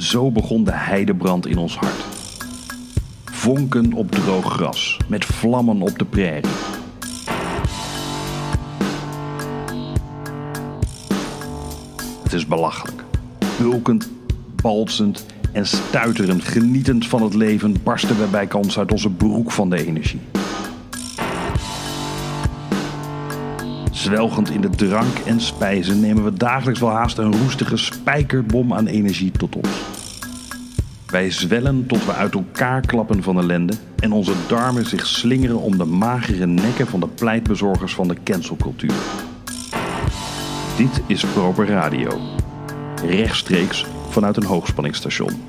Zo begon de heidebrand in ons hart. Vonken op droog gras, met vlammen op de prairie. Het is belachelijk. Bulkend, balsend en stuiterend, genietend van het leven, barsten we bij kans uit onze broek van de energie. Zwelgend in de drank en spijzen nemen we dagelijks wel haast een roestige spijkerbom aan energie tot ons. Wij zwellen tot we uit elkaar klappen van ellende en onze darmen zich slingeren om de magere nekken van de pleitbezorgers van de cancelcultuur. Dit is Proper Radio. Rechtstreeks vanuit een hoogspanningsstation.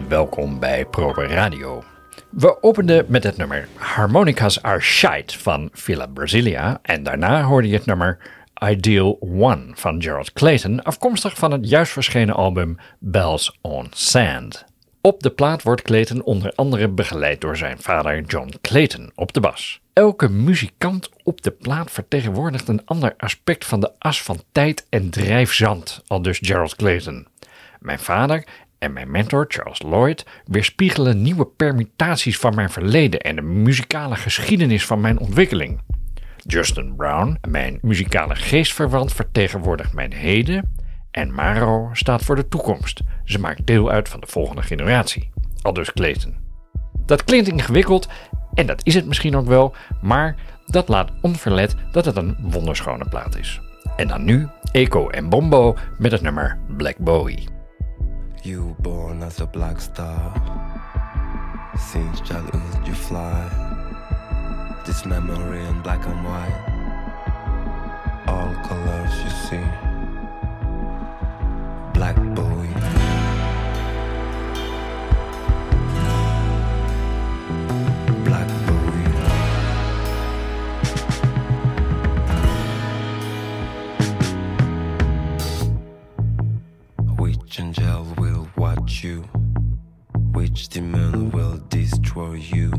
Welkom bij Proper Radio. We openden met het nummer Harmonicas Are Shite van Villa Brasilia en daarna hoorde je het nummer Ideal One van Gerald Clayton, afkomstig van het juist verschenen album Bells on Sand. Op de plaat wordt Clayton onder andere begeleid door zijn vader John Clayton op de bas. Elke muzikant op de plaat vertegenwoordigt een ander aspect van de as van tijd en drijfzand, al dus Gerald Clayton. Mijn vader en mijn mentor Charles Lloyd weerspiegelen nieuwe permutaties van mijn verleden en de muzikale geschiedenis van mijn ontwikkeling. Justin Brown, mijn muzikale geestverwant, vertegenwoordigt mijn heden. En Maro staat voor de toekomst. Ze maakt deel uit van de volgende generatie. Aldus Clayton. Dat klinkt ingewikkeld, en dat is het misschien ook wel, maar dat laat onverlet dat het een wonderschone plaat is. En dan nu Echo en Bombo met het nummer Black Bowie. You born as a black star. Since childhood you fly. This memory in black and white. All colors you see. Black Bowie. You? Which demon will destroy you?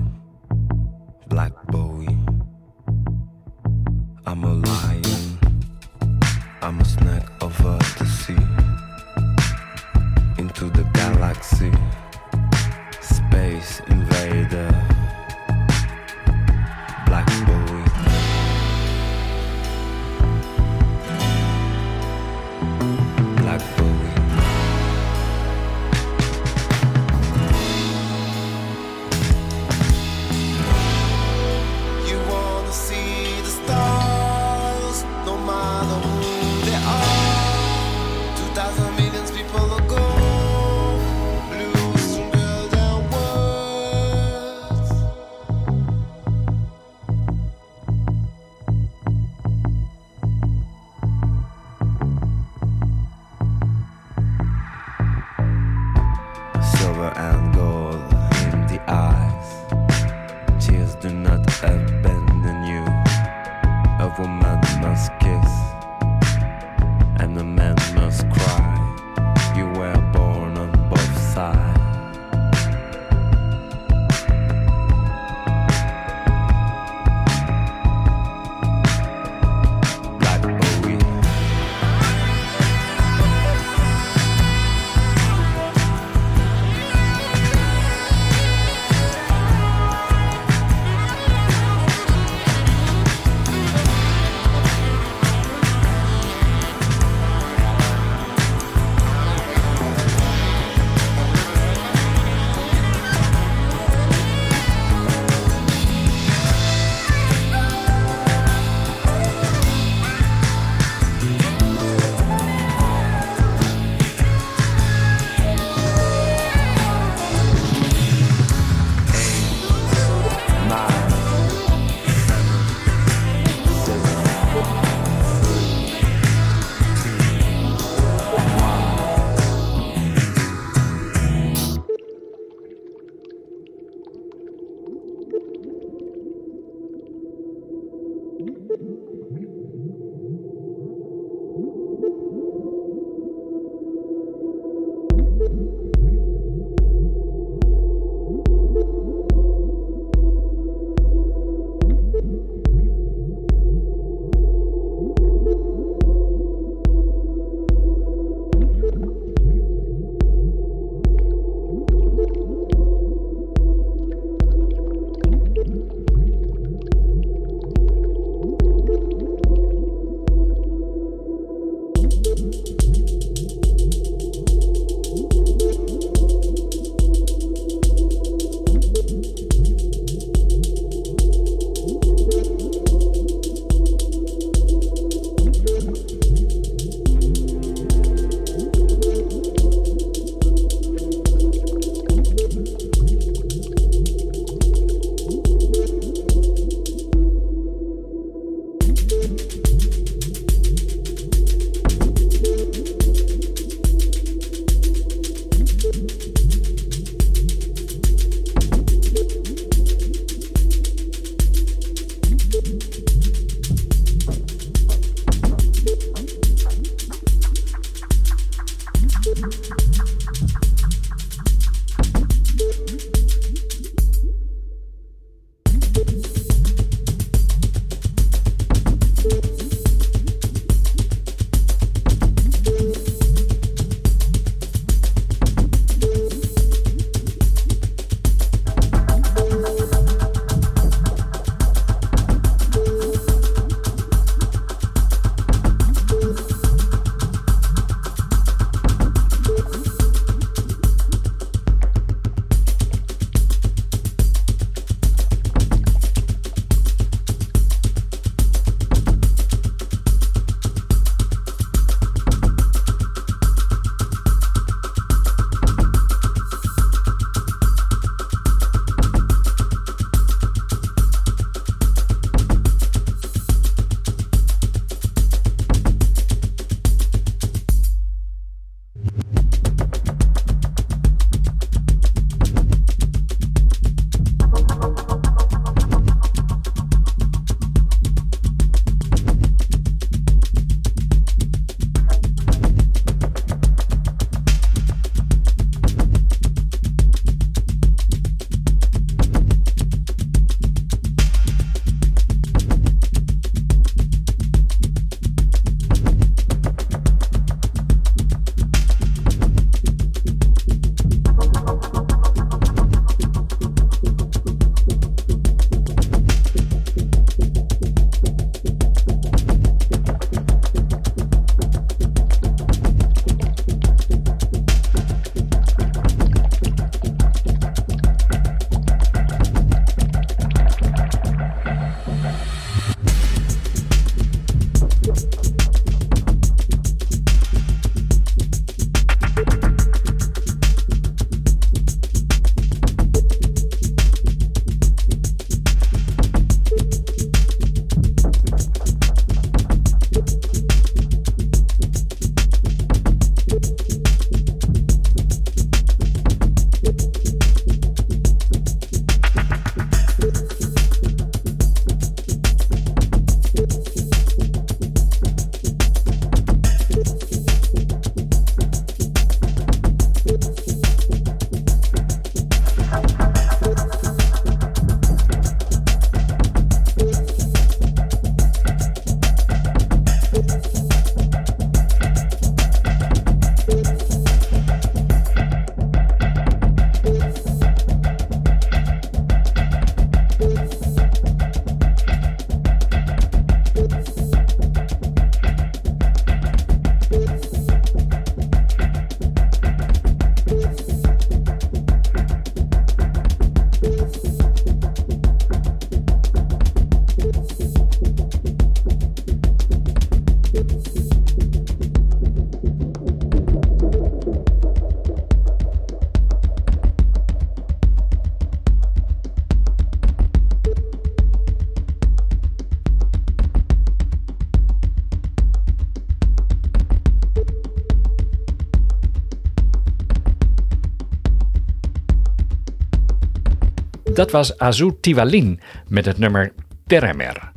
Dat was Azou Tiwalin met het nummer Teremer.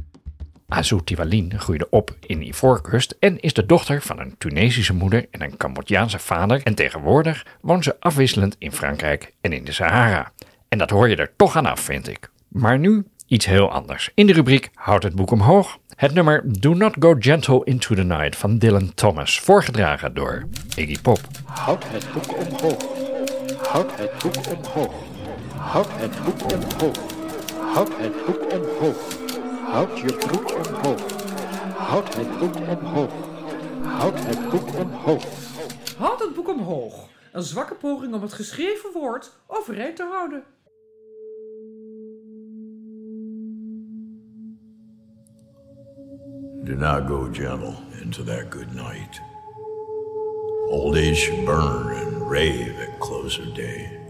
Azou Tiwalin groeide op in Ivoorkust en is de dochter van een Tunesische moeder en een Cambodjaanse vader. En tegenwoordig woont ze afwisselend in Frankrijk en in de Sahara. En dat hoor je er toch aan af, vind ik. Maar nu iets heel anders. In de rubriek Houd het boek omhoog. Het nummer Do Not Go Gentle Into the Night van Dylan Thomas, voorgedragen door Iggy Pop. Houd het boek omhoog. Houd het boek omhoog. Houd het boek omhoog. Houd het boek omhoog. Houd je broek omhoog. Houd het boek omhoog. Houd het boek omhoog. Houd het boek omhoog. Een zwakke poging om het geschreven woord overeind te houden. Do not go gentle into that good night. Old age should burn and rave at close of day.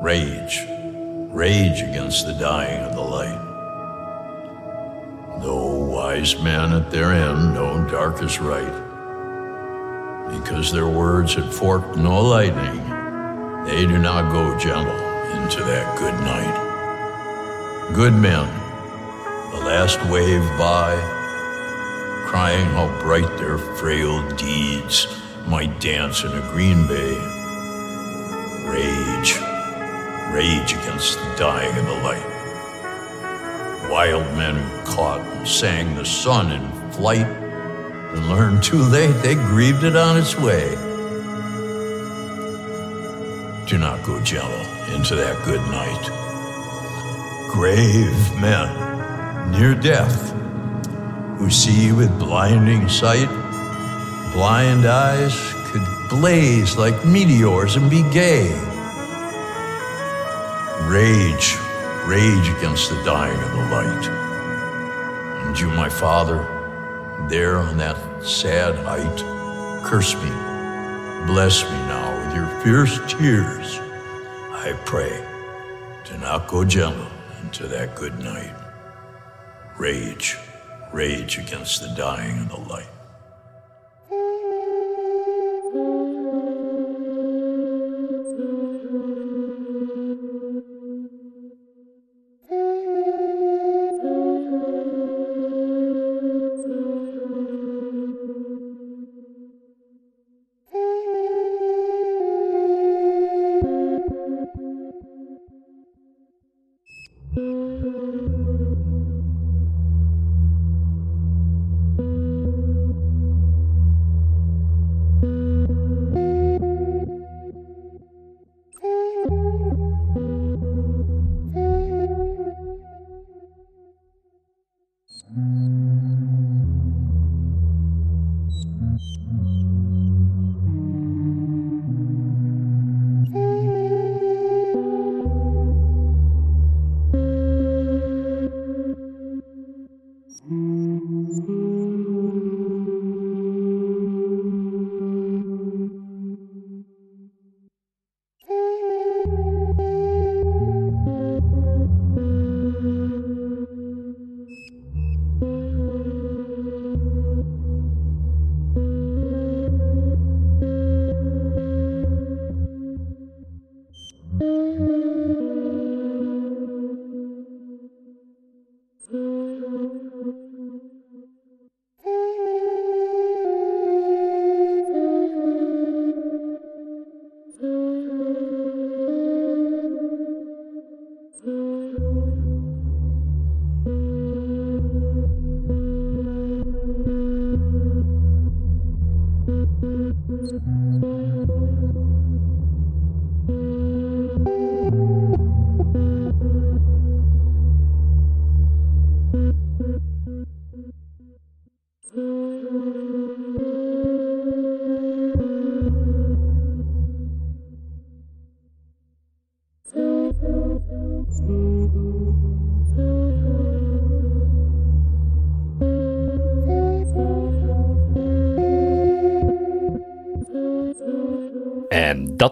Rage, rage against the dying of the light. Though wise men at their end know dark is right, because their words had forked no lightning, they do not go gentle into that good night. Good men, the last wave by, crying how bright their frail deeds might dance in a green bay. Rage, rage against the dying of the light. Wild men who caught and sang the sun in flight and learned too late they grieved it on its way. Do not go gentle into that good night. Grave men near death who see with blinding sight, blind eyes could blaze like meteors and be gay. Rage, rage against the dying of the light. And you, my father, there on that sad height, curse me, bless me now with your fierce tears. I pray, do not go gentle into that good night. Rage, rage against the dying of the light.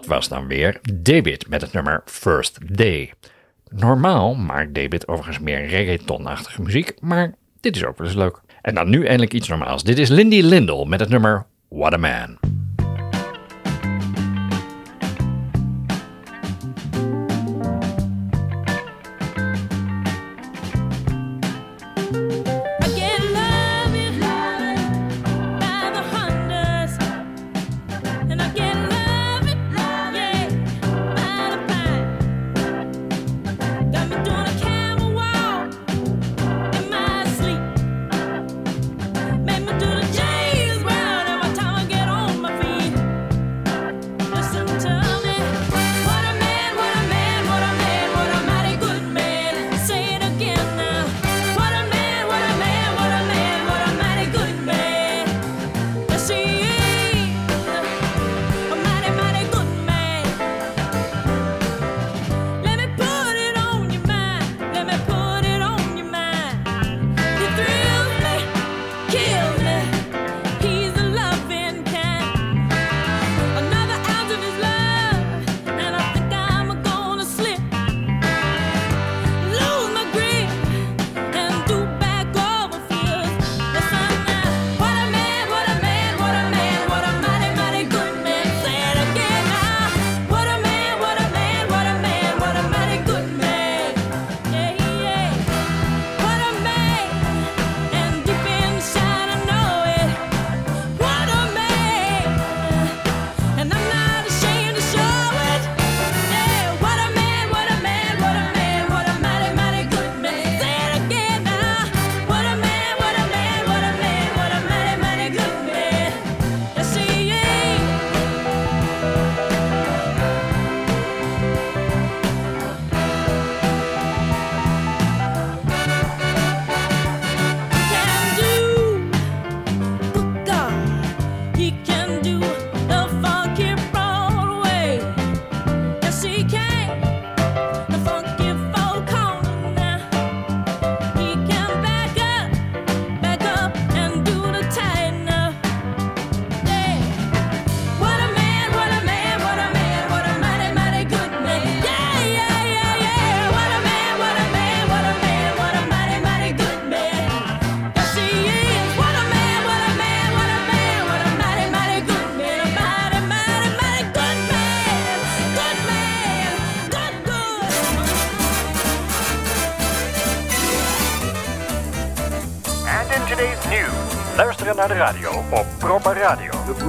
Dat was dan weer David met het nummer First Day. Normaal maakt David overigens meer reggaetonachtige muziek, maar dit is ook wel eens leuk. En dan nu eindelijk iets normaals. Dit is Lindy Lindell met het nummer What a Man.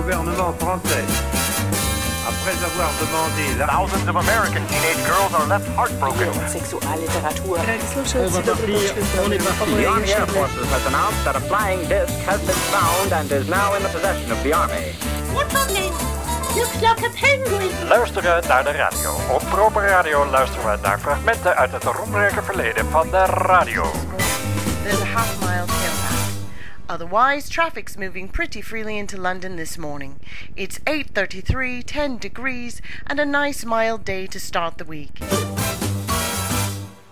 Gouvernement français, après avoir demandé la Thousands of American teenage girls are left heartbroken. Sexualliteratur. The Army Air Forces has announced that a flying disc has been found and is now in the possession of the Army. Looks like a penguin. Luisteren naar de radio. Op Proper Radio luisteren we naar fragmenten uit het roemrijke verleden van de radio. There's a half mile. Otherwise, traffic's moving pretty freely into London this morning. It's 8:33, 10 degrees, and a nice mild day to start the week.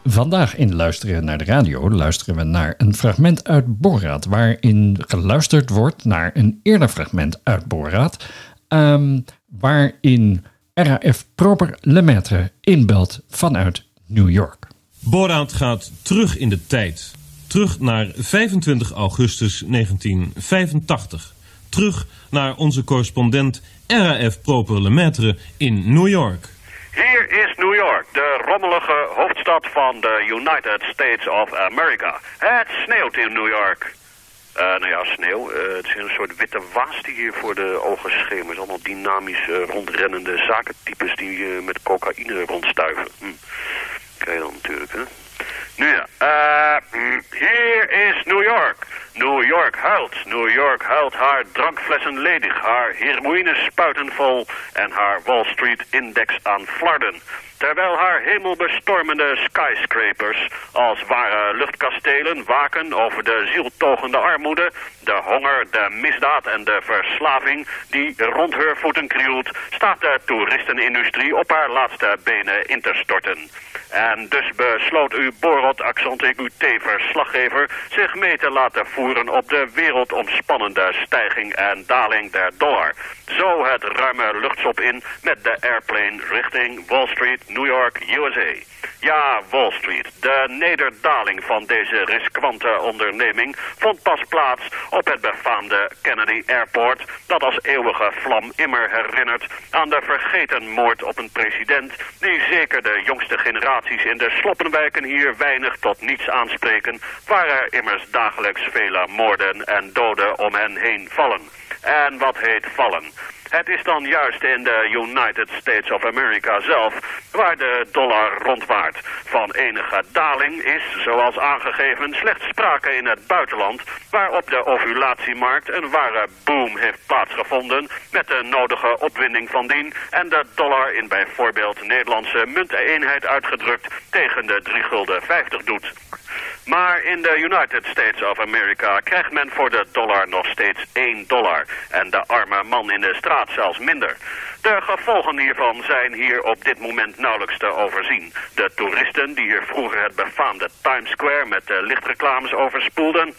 Vandaag in Luisteren naar de Radio luisteren we naar een fragment uit Borat, waarin geluisterd wordt naar een eerder fragment uit Borat, ehm, waarin RAF Proper Lemaitre inbelt vanuit New York. Borat gaat terug in de tijd. Terug naar 25 augustus 1985. Terug naar onze correspondent RAF Proper Lemaitre in New York. Hier is New York, de rommelige hoofdstad van de United States of America. Het sneeuwt in New York. Eh, nou ja, sneeuw. eh, het is een soort witte waas die hier voor de ogen schemert. Allemaal dynamisch eh, rondrennende zakentypes die met cocaïne rondstuiven. Hm. Krijg je dan natuurlijk, hè? Nu ja, eh, hm, hier is New York. New York huilt. New York huilt haar drankflessen ledig, haar heroïne spuiten vol en haar Wall Street index aan flarden. Terwijl haar hemelbestormende skyscrapers als ware luchtkastelen waken over de zieltogende armoede, de honger, de misdaad en de verslaving die rond haar voeten krielt, staat de toeristenindustrie op haar laatste benen in te storten. En dus besloot uw Borot Accent UT-verslaggever zich mee te laten voeren op de wereldomspannende stijging en daling der dollar. Zo het ruime luchtstop in met de airplane richting Wall Street, New York, USA. Ja, Wall Street. De nederdaling van deze riskante onderneming vond pas plaats op het befaamde Kennedy Airport, dat als eeuwige vlam immer herinnert aan de vergeten moord op een president die zeker de jongste generaties in de sloppenwijken hier weinig tot niets aanspreken, waar er immers dagelijks vele moorden en doden om hen heen vallen. En wat heet vallen? Het is dan juist in de United States of America zelf waar de dollar rondwaart. Van enige daling is, zoals aangegeven, slechts sprake in het buitenland, waar op de ovulatiemarkt een ware boom heeft plaatsgevonden met de nodige opwinding van dien en de dollar in bijvoorbeeld Nederlandse munteenheid uitgedrukt tegen de 3 gulden 50 doet. Maar in de United States of America krijgt men voor de dollar nog steeds 1 dollar. En de arme man in de straat zelfs minder. De gevolgen hiervan zijn hier op dit moment nauwelijks te overzien. De toeristen die hier vroeger het befaamde Times Square met de lichtreclames overspoelden...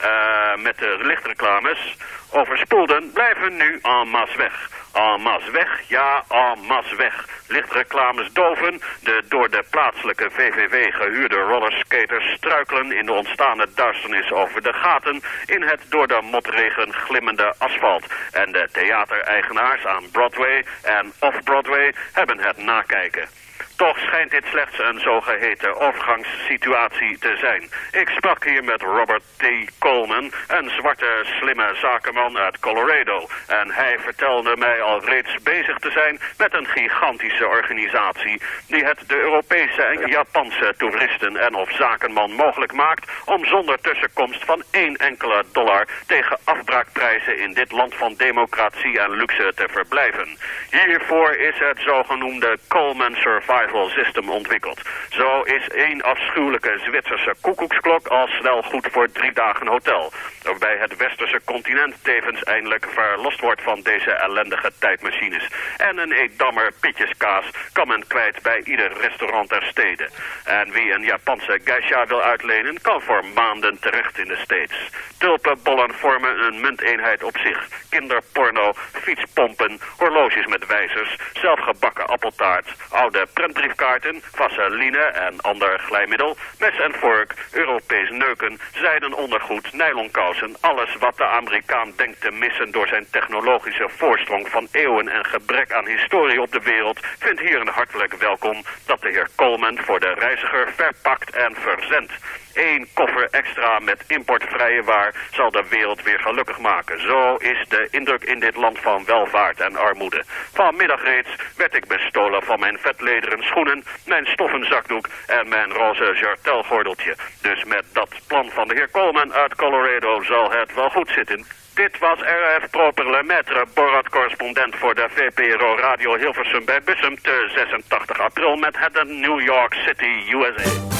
eh, met de lichtreclames overspoelden, blijven nu en masse weg. En masse weg, ja, en masse weg. Lichtreclames doven, de door de plaatselijke VVV gehuurde rollerskaters struikelen in de ontstane duisternis over de gaten in het door de motregen glimmende asfalt. En de theatereigenaars aan Broadway en off-Broadway hebben het nakijken. Toch schijnt dit slechts een zogeheten overgangssituatie te zijn. Ik sprak hier met Robert T. Coleman, een zwarte slimme zakenman uit Colorado. En hij vertelde mij al reeds bezig te zijn met een gigantische organisatie... die het de Europese en Japanse toeristen en of zakenman mogelijk maakt... om zonder tussenkomst van één enkele dollar tegen afbraakprijzen in dit land van democratie en luxe te verblijven. Hiervoor is het zogenoemde Coleman Survival System ontwikkeld. Zo is één afschuwelijke Zwitserse koekoeksklok al snel goed voor drie dagen hotel. Waarbij het westerse continent tevens eindelijk verlost wordt van deze ellendige tijdmachines. En een eetdammer pitjeskaas kan men kwijt bij ieder restaurant ter stede. En wie een Japanse geisha wil uitlenen, kan voor maanden terecht in de States. Tulpenbollen vormen een munteenheid op zich. Kinderporno, fietspompen, horloges met wijzers, zelfgebakken appeltaart, oude prentbriefkaarten, vaseline en ander glijmiddel, mes en vork, Europees neuken, zijden ondergoed, nylonkousen, alles wat de Amerikaan denkt te missen door zijn technologische voorsprong van eeuwen en gebrek aan historie op de wereld, vindt hier een hartelijk welkom dat de heer Coleman voor de reiziger verpakt en verzendt. Eén koffer extra met importvrije waar zal de wereld weer gelukkig maken. Zo is de indruk in dit land van welvaart en armoede. Vanmiddag reeds werd ik bestolen van mijn vetlederen schoenen, mijn stoffen zakdoek en mijn roze jartelgordeltje. Dus met dat plan van de heer Coleman uit Colorado zal het wel goed zitten. Dit was RF Proper Lemaitre, Borat-correspondent voor de VPRO Radio Hilversum bij Bussum te 86 april met het New York City, USA.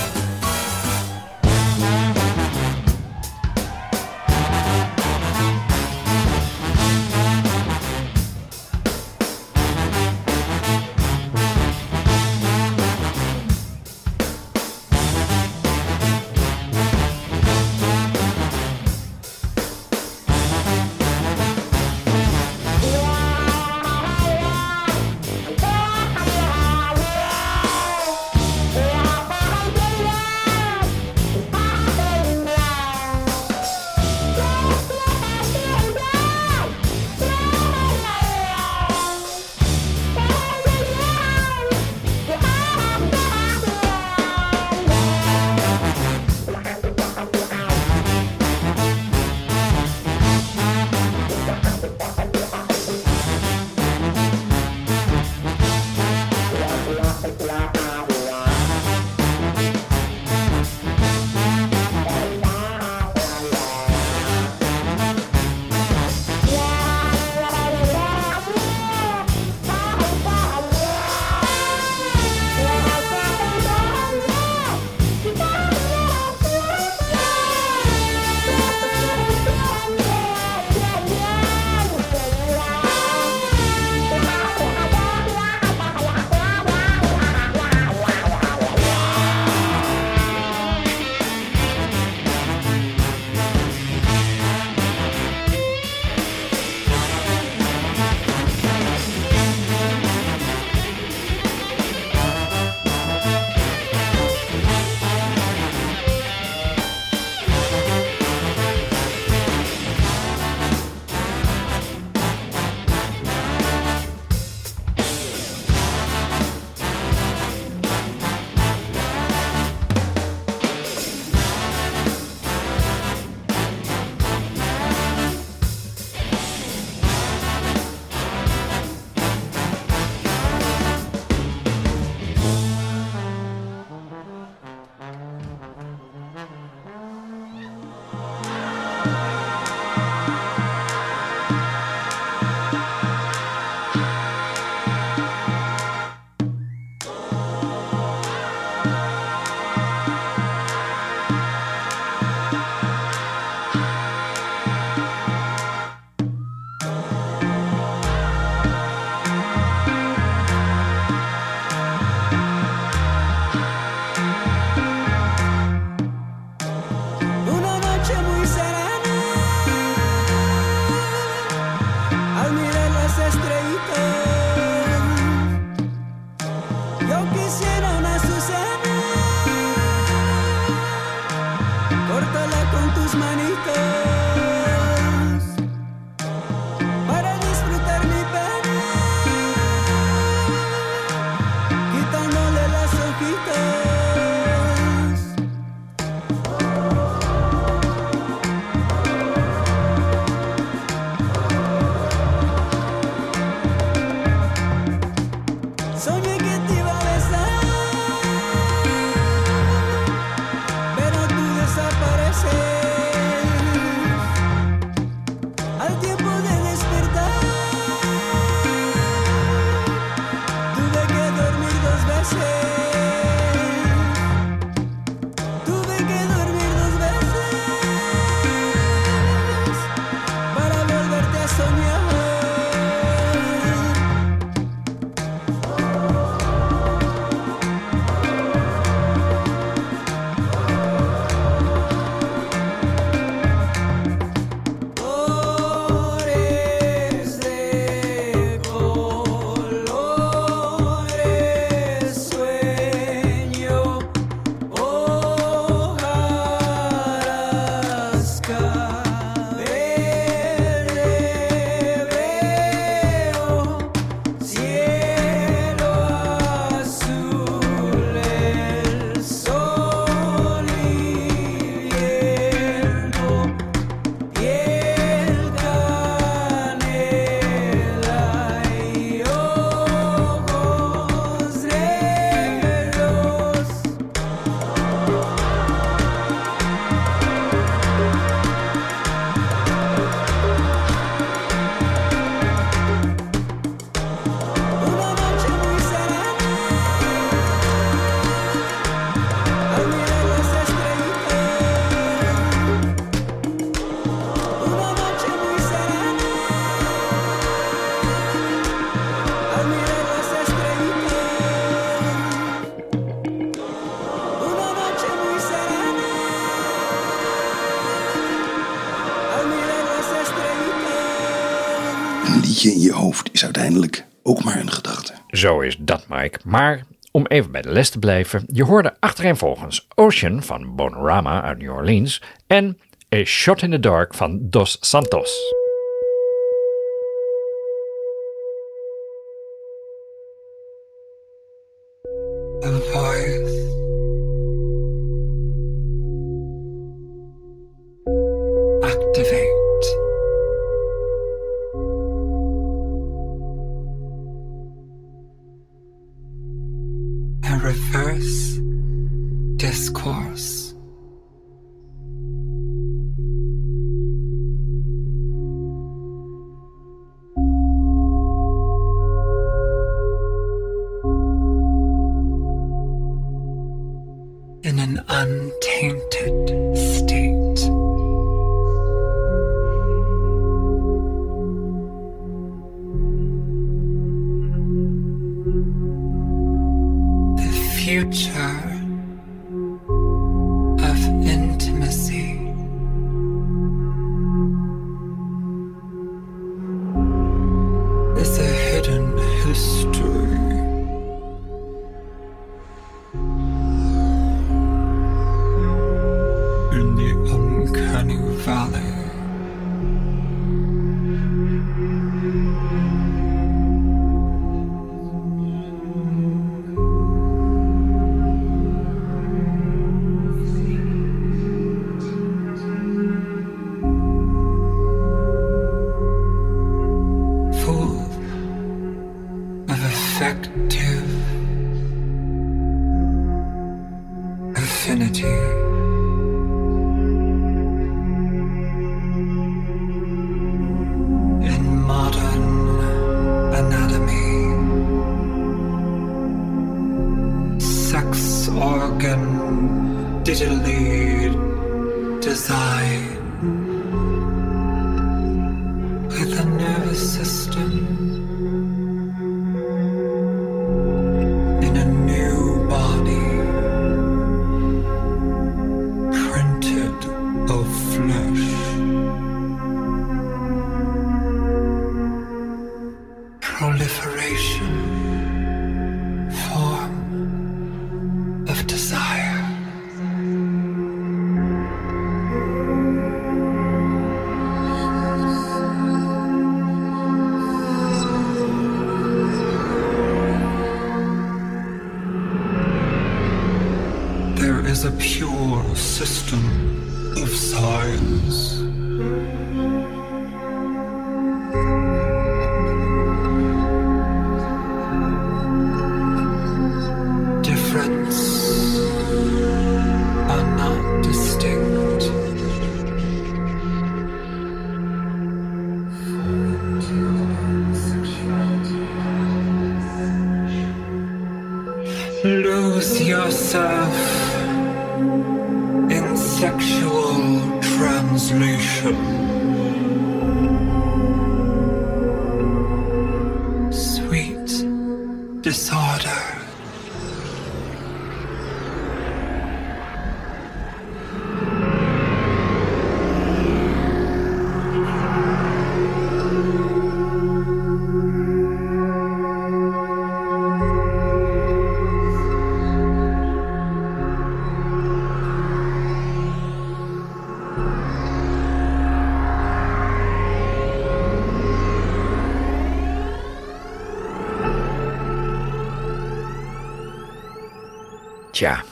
in je hoofd is uiteindelijk ook maar een gedachte. Zo is dat, Mike. Maar om even bij de les te blijven, je hoorde achtereenvolgens Ocean van Bonorama uit New Orleans en A Shot in the Dark van Dos Santos. Tja,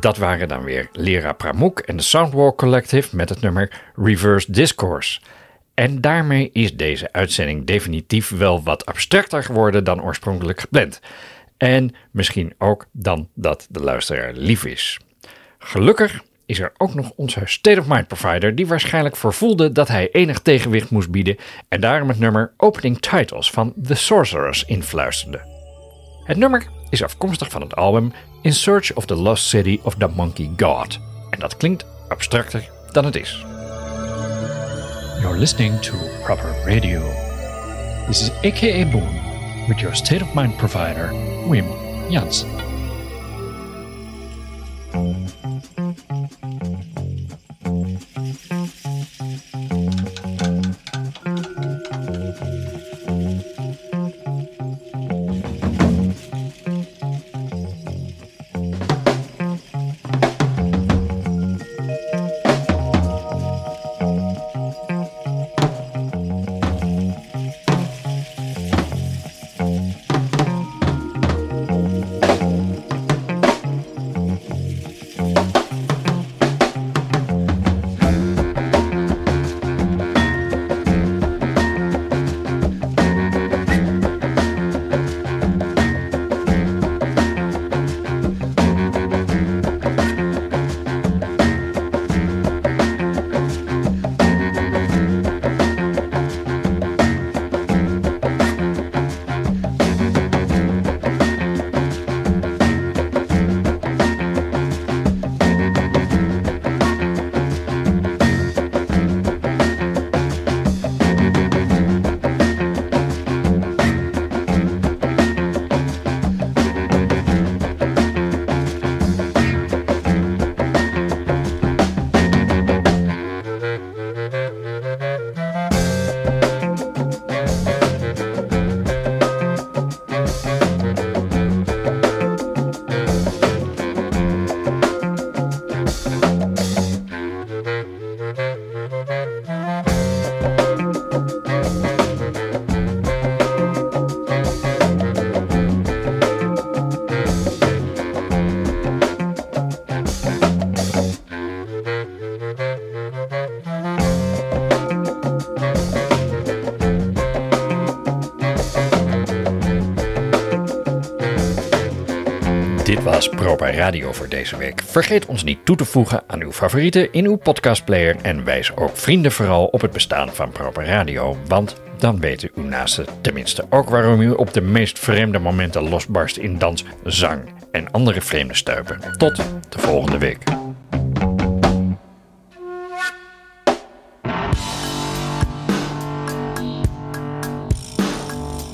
dat waren dan weer Lera Pramuk en de Soundwalk Collective met het nummer Reverse Discourse. En daarmee is deze uitzending definitief wel wat abstracter geworden dan oorspronkelijk gepland. En misschien ook dan dat de luisteraar lief is. Gelukkig is er ook nog onze State of Mind provider die waarschijnlijk voorvoelde dat hij enig tegenwicht moest bieden en daarom het nummer Opening Titles van The Sorcerers influisterde. Het nummer is afkomstig van het album In Search of the Lost City of the Monkey God. En dat klinkt abstracter dan het is. You're listening to Proper Radio. This is AKA Boom with your state of mind provider, Wim Jansen. Radio voor deze week. Vergeet ons niet toe te voegen aan uw favorieten in uw podcastplayer en wijs ook vrienden vooral op het bestaan van Proper Radio, want dan weten uw naasten tenminste ook waarom u op de meest vreemde momenten losbarst in dans, zang en andere vreemde stuipen. Tot de volgende week.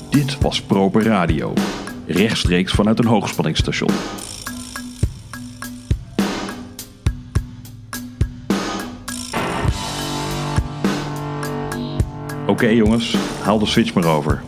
Dit was Proper Radio. Rechtstreeks vanuit een hoogspanningsstation. Oké jongens, haal de switch maar over.